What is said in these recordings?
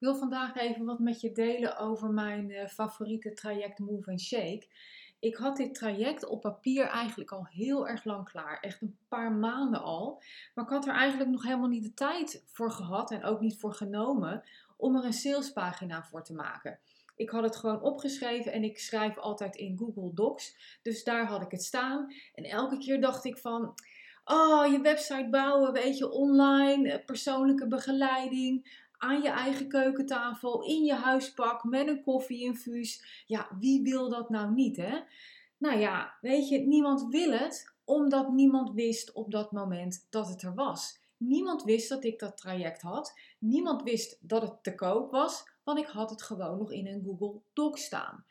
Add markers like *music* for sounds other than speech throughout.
Ik wil vandaag even wat met je delen over mijn uh, favoriete traject Move and Shake. Ik had dit traject op papier eigenlijk al heel erg lang klaar. Echt een paar maanden al. Maar ik had er eigenlijk nog helemaal niet de tijd voor gehad en ook niet voor genomen om er een salespagina voor te maken. Ik had het gewoon opgeschreven en ik schrijf altijd in Google Docs. Dus daar had ik het staan. En elke keer dacht ik van, oh, je website bouwen, weet je, online, eh, persoonlijke begeleiding, aan je eigen keukentafel, in je huispak, met een koffieinfuus. Ja, wie wil dat nou niet, hè? Nou ja, weet je, niemand wil het, omdat niemand wist op dat moment dat het er was. Niemand wist dat ik dat traject had. Niemand wist dat het te koop was, want ik had het gewoon nog in een Google Doc staan.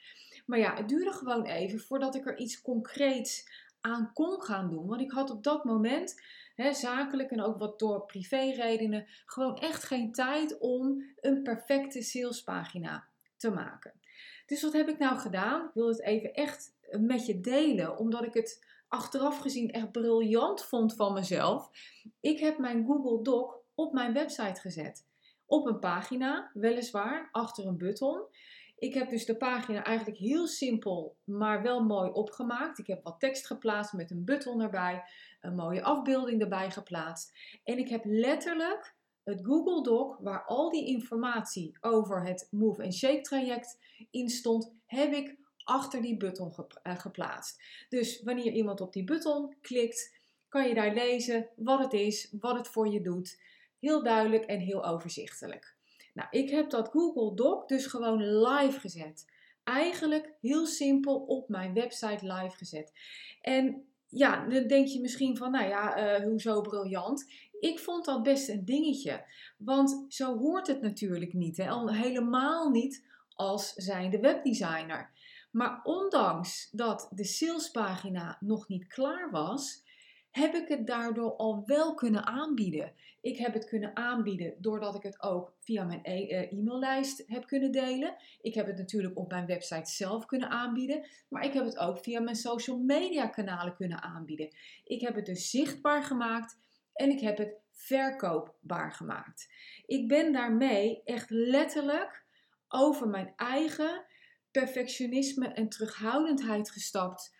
Maar ja, het duurde gewoon even voordat ik er iets concreets aan kon gaan doen. Want ik had op dat moment, hè, zakelijk en ook wat door privéredenen, gewoon echt geen tijd om een perfecte salespagina te maken. Dus wat heb ik nou gedaan? Ik wil het even echt met je delen, omdat ik het achteraf gezien echt briljant vond van mezelf. Ik heb mijn Google Doc op mijn website gezet. Op een pagina, weliswaar, achter een button. Ik heb dus de pagina eigenlijk heel simpel, maar wel mooi opgemaakt. Ik heb wat tekst geplaatst met een button erbij, een mooie afbeelding erbij geplaatst. En ik heb letterlijk het Google Doc, waar al die informatie over het Move and Shake traject in stond, heb ik achter die button eh, geplaatst. Dus wanneer iemand op die button klikt, kan je daar lezen wat het is, wat het voor je doet. Heel duidelijk en heel overzichtelijk. Nou, ik heb dat Google Doc dus gewoon live gezet. Eigenlijk heel simpel op mijn website live gezet. En ja, dan denk je misschien van, nou ja, uh, hoezo briljant? Ik vond dat best een dingetje. Want zo hoort het natuurlijk niet. Helemaal niet als zijnde webdesigner. Maar ondanks dat de salespagina nog niet klaar was, heb ik het daardoor al wel kunnen aanbieden. Ik heb het kunnen aanbieden doordat ik het ook via mijn e eh, e-maillijst heb kunnen delen. Ik heb het natuurlijk op mijn website zelf kunnen aanbieden, maar ik heb het ook via mijn social media kanalen kunnen aanbieden. Ik heb het dus zichtbaar gemaakt en ik heb het verkoopbaar gemaakt. Ik ben daarmee echt letterlijk over mijn eigen perfectionisme en terughoudendheid gestapt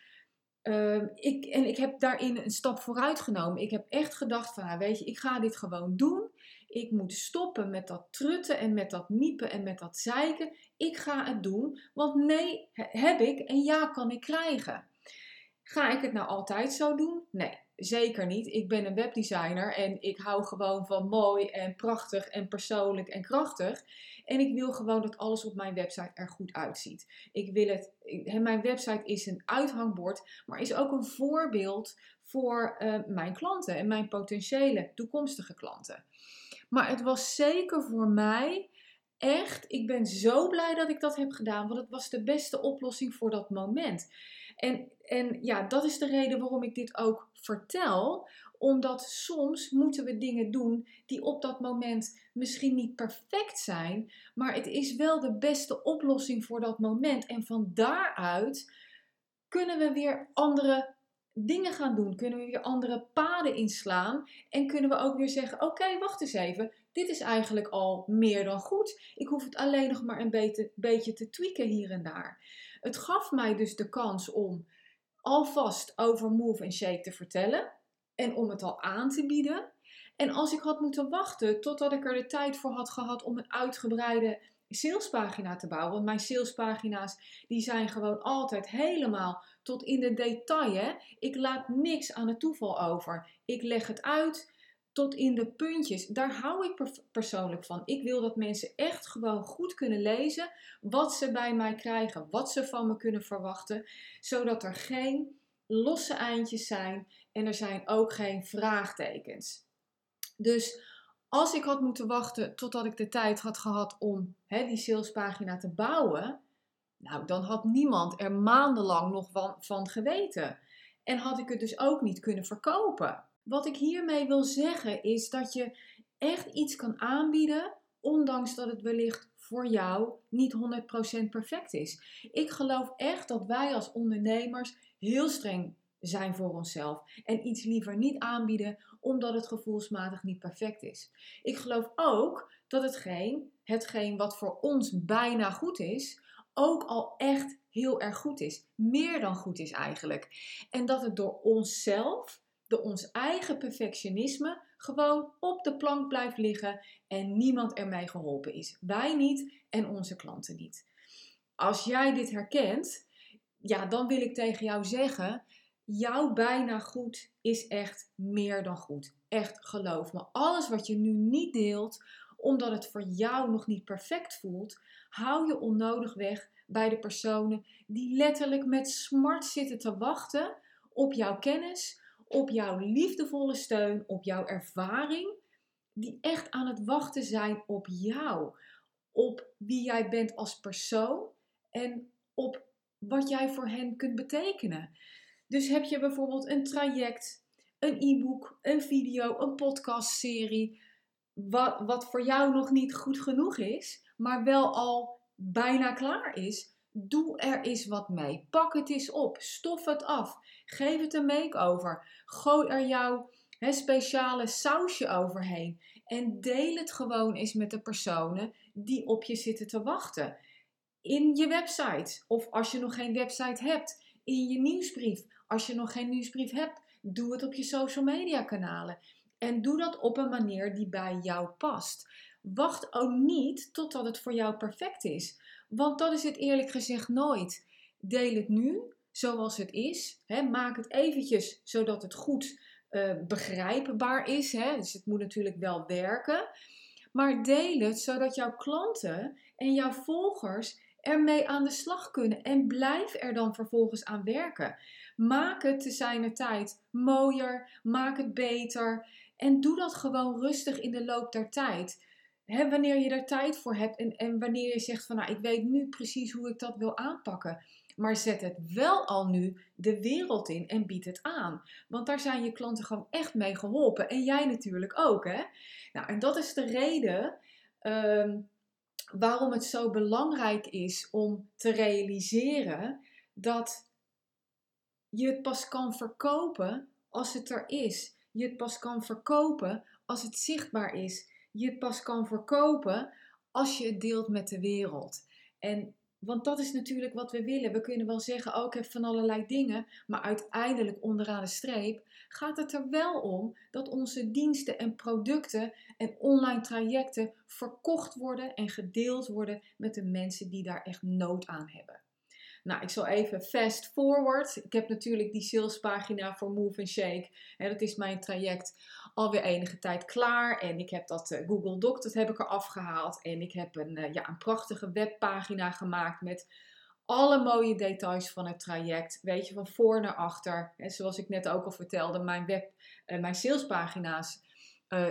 Ehm, ik, en ik heb daarin een stap vooruit genomen. Ik heb echt gedacht van, nou, weet je, ik ga dit gewoon doen. Ik moet stoppen met dat trutten en met dat miepen en met dat zeiken. Ik ga het doen, want nee heb ik en ja kan ik krijgen. Ga ik het nou altijd zo doen? Nee, zeker niet. Ik ben een webdesigner en ik hou gewoon van mooi en prachtig en persoonlijk en krachtig. En ik wil gewoon dat alles op mijn website er goed uitziet. Ik wil het, mijn website is een uithangbord, maar is ook een voorbeeld voor uh, mijn klanten en mijn potentiële toekomstige klanten. Maar het was zeker voor mij echt, ik ben zo blij dat ik dat heb gedaan, want het was de beste oplossing voor dat moment. En, en ja, dat is de reden waarom ik dit ook vertel, omdat soms moeten we dingen doen die op dat moment misschien niet perfect zijn, maar het is wel de beste oplossing voor dat moment. En van daaruit kunnen we weer andere dingen gaan doen, kunnen we weer andere paden inslaan en kunnen we ook weer zeggen: Oké, wacht eens even, dit is eigenlijk al meer dan goed. Ik hoef het alleen nog maar een beetje, beetje te tweaken hier en daar. Het gaf mij dus de kans om alvast over Move and Shake te vertellen en om het al aan te bieden. En als ik had moeten wachten totdat ik er de tijd voor had gehad om een uitgebreide salespagina te bouwen, want mijn salespagina's die zijn gewoon altijd helemaal tot in de detail. Ik laat niks aan het toeval over. Ik leg het uit tot in de puntjes. Daar hou ik persoonlijk van. Ik wil dat mensen echt gewoon goed kunnen lezen wat ze bij mij krijgen, wat ze van me kunnen verwachten, zodat er geen losse eindjes zijn en er zijn ook geen vraagtekens. Dus als ik had moeten wachten totdat ik de tijd had gehad om hè, die salespagina te bouwen, nou, dan had niemand er maandenlang nog van, van geweten. En had ik het dus ook niet kunnen verkopen. Wat ik hiermee wil zeggen is dat je echt iets kan aanbieden, ondanks dat het wellicht voor jou niet 100% perfect is. Ik geloof echt dat wij als ondernemers heel streng zijn voor onszelf en iets liever niet aanbieden omdat het gevoelsmatig niet perfect is. Ik geloof ook dat hetgeen, hetgeen wat voor ons bijna goed is, ook al echt heel erg goed is. Meer dan goed is eigenlijk. En dat het door onszelf, door ons eigen perfectionisme, gewoon op de plank blijft liggen en niemand ermee geholpen is. Wij niet en onze klanten niet. Als jij dit herkent, ja, dan wil ik tegen jou zeggen: jouw bijna goed is echt meer dan goed. Echt geloof me. Alles wat je nu niet deelt, omdat het voor jou nog niet perfect voelt, hou je onnodig weg bij de personen die letterlijk met smart zitten te wachten op jouw kennis, op jouw liefdevolle steun, op jouw ervaring, die echt aan het wachten zijn op jou, op wie jij bent als persoon en op wat jij voor hen kunt betekenen. Dus heb je bijvoorbeeld een traject, een e-book, een video, een podcastserie, wat, wat voor jou nog niet goed genoeg is, maar wel al bijna klaar is, doe er eens wat mee. Pak het eens op, stof het af, geef het een make-over, gooi er jouw speciale sausje overheen en deel het gewoon eens met de personen die op je zitten te wachten. In je website of als je nog geen website hebt, in je nieuwsbrief. Als je nog geen nieuwsbrief hebt, doe het op je social media kanalen. En doe dat op een manier die bij jou past. Wacht ook niet totdat het voor jou perfect is. Want dat is het eerlijk gezegd nooit. Deel het nu zoals het is. Maak het eventjes zodat het goed uh, begrijpbaar is. Dus het moet natuurlijk wel werken. Maar deel het zodat jouw klanten en jouw volgers ermee aan de slag kunnen. En blijf er dan vervolgens aan werken. Maak het te zijner tijd mooier. Maak het beter. En doe dat gewoon rustig in de loop der tijd. He, wanneer je er tijd voor hebt en, en wanneer je zegt van nou, ik weet nu precies hoe ik dat wil aanpakken. Maar zet het wel al nu de wereld in en bied het aan. Want daar zijn je klanten gewoon echt mee geholpen. En jij natuurlijk ook. Hè? Nou, en dat is de reden um, waarom het zo belangrijk is om te realiseren dat je het pas kan verkopen als het er is. Je het pas kan verkopen als het zichtbaar is. Je pas kan verkopen als je het deelt met de wereld. En want dat is natuurlijk wat we willen. We kunnen wel zeggen, oh, ik heb van allerlei dingen, maar uiteindelijk onderaan de streep gaat het er wel om dat onze diensten en producten en online trajecten verkocht worden en gedeeld worden met de mensen die daar echt nood aan hebben. Nou, ik zal even fast forward. Ik heb natuurlijk die salespagina voor Move and Shake. dat is mijn traject alweer enige tijd klaar. En ik heb dat uh, Google Doc, dat heb ik er afgehaald. En ik heb een, uh, ja, een prachtige webpagina gemaakt met alle mooie details van het traject. Weet je, van voor naar achter. En zoals ik net ook al vertelde, mijn web, uh, mijn salespagina's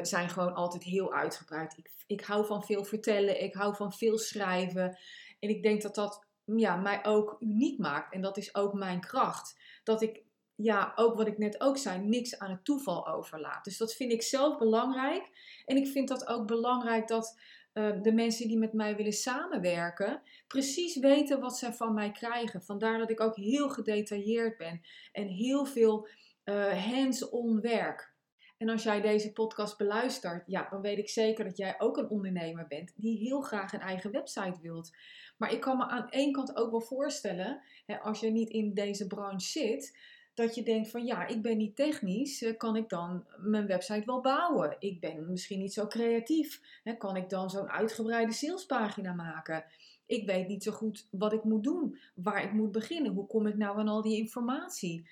zijn gewoon altijd heel uitgebreid. Ik, ik hou van veel vertellen, ik hou van veel schrijven. En ik denk dat dat ja, mij ook uniek maakt. En dat is ook mijn kracht. Dat ik, ja, ook wat ik net ook zei, niks aan het toeval overlaat. Dus dat vind ik zelf belangrijk. En ik vind dat ook belangrijk dat uh, de mensen die met mij willen samenwerken, precies weten wat ze van mij krijgen. Vandaar dat ik ook heel gedetailleerd ben en heel veel uh, hands-on werk. En als jij deze podcast beluistert, ja, dan weet ik zeker dat jij ook een ondernemer bent die heel graag een eigen website wilt. Maar ik kan me aan één kant ook wel voorstellen, hè, als je niet in deze branche zit, dat je denkt van ja, ik ben niet technisch, eh, kan ik dan mijn website wel bouwen? Ik ben misschien niet zo creatief, hè, kan ik dan zo'n uitgebreide salespagina maken? Ik weet niet zo goed wat ik moet doen, waar ik moet beginnen, hoe kom ik nou aan al die informatie?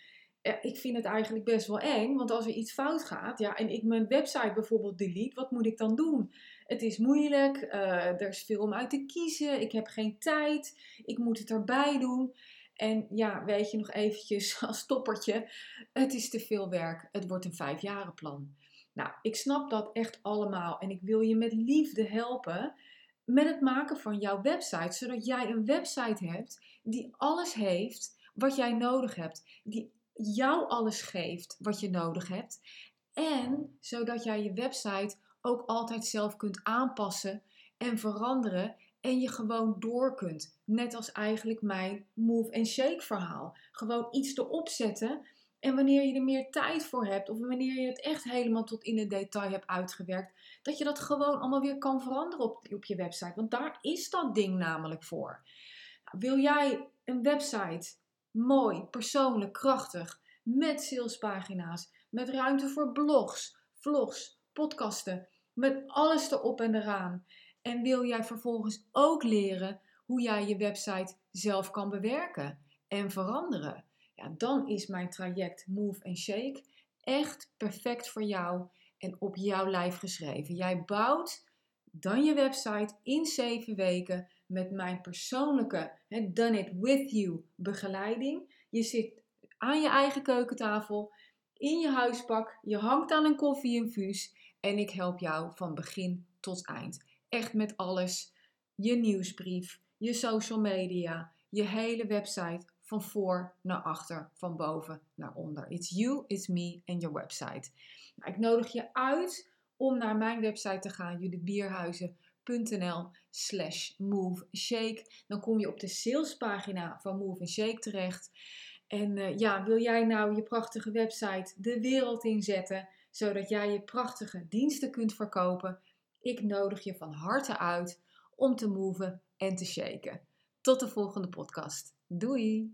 ik vind het eigenlijk best wel eng, want als er iets fout gaat, ja, en ik mijn website bijvoorbeeld delete, wat moet ik dan doen? Het is moeilijk, uh, er is veel om uit te kiezen, ik heb geen tijd, ik moet het erbij doen. En ja, weet je nog eventjes *laughs* als toppertje, het is te veel werk, het wordt een vijfjarenplan. Nou, ik snap dat echt allemaal en ik wil je met liefde helpen met het maken van jouw website, zodat jij een website hebt die alles heeft wat jij nodig hebt, die jou alles geeft wat je nodig hebt. En zodat jij je website ook altijd zelf kunt aanpassen en veranderen en je gewoon door kunt. Net als eigenlijk mijn move and shake verhaal. Gewoon iets erop zetten En wanneer je er meer tijd voor hebt, of wanneer je het echt helemaal tot in het detail hebt uitgewerkt, dat je dat gewoon allemaal weer kan veranderen op, op je website. Want daar is dat ding namelijk voor. Nou, wil jij een website mooi, persoonlijk, krachtig, met salespagina's, met ruimte voor blogs, vlogs, podcasten, met alles erop en eraan. En wil jij vervolgens ook leren hoe jij je website zelf kan bewerken en veranderen? Ja, dan is mijn traject Move and Shake echt perfect voor jou en op jouw lijf geschreven. Jij bouwt dan je website in zeven weken met mijn persoonlijke Done It With You begeleiding. Je zit aan je eigen keukentafel, in je huispak, je hangt aan een koffieinfuus en ik help jou van begin tot eind. Echt met alles. Je nieuwsbrief, je social media, je hele website van voor naar achter, van boven naar onder. It's you, it's me en your website. Nou, ik nodig je uit om naar mijn website te gaan, judithbierhuizen.nl slash move shake. Dan kom je op de salespagina van Move Shake terecht. En uh, ja, wil jij nou je prachtige website de wereld inzetten, zodat jij je prachtige diensten kunt verkopen? Ik nodig je van harte uit om te moven en te shaken. Tot de volgende podcast. Doei!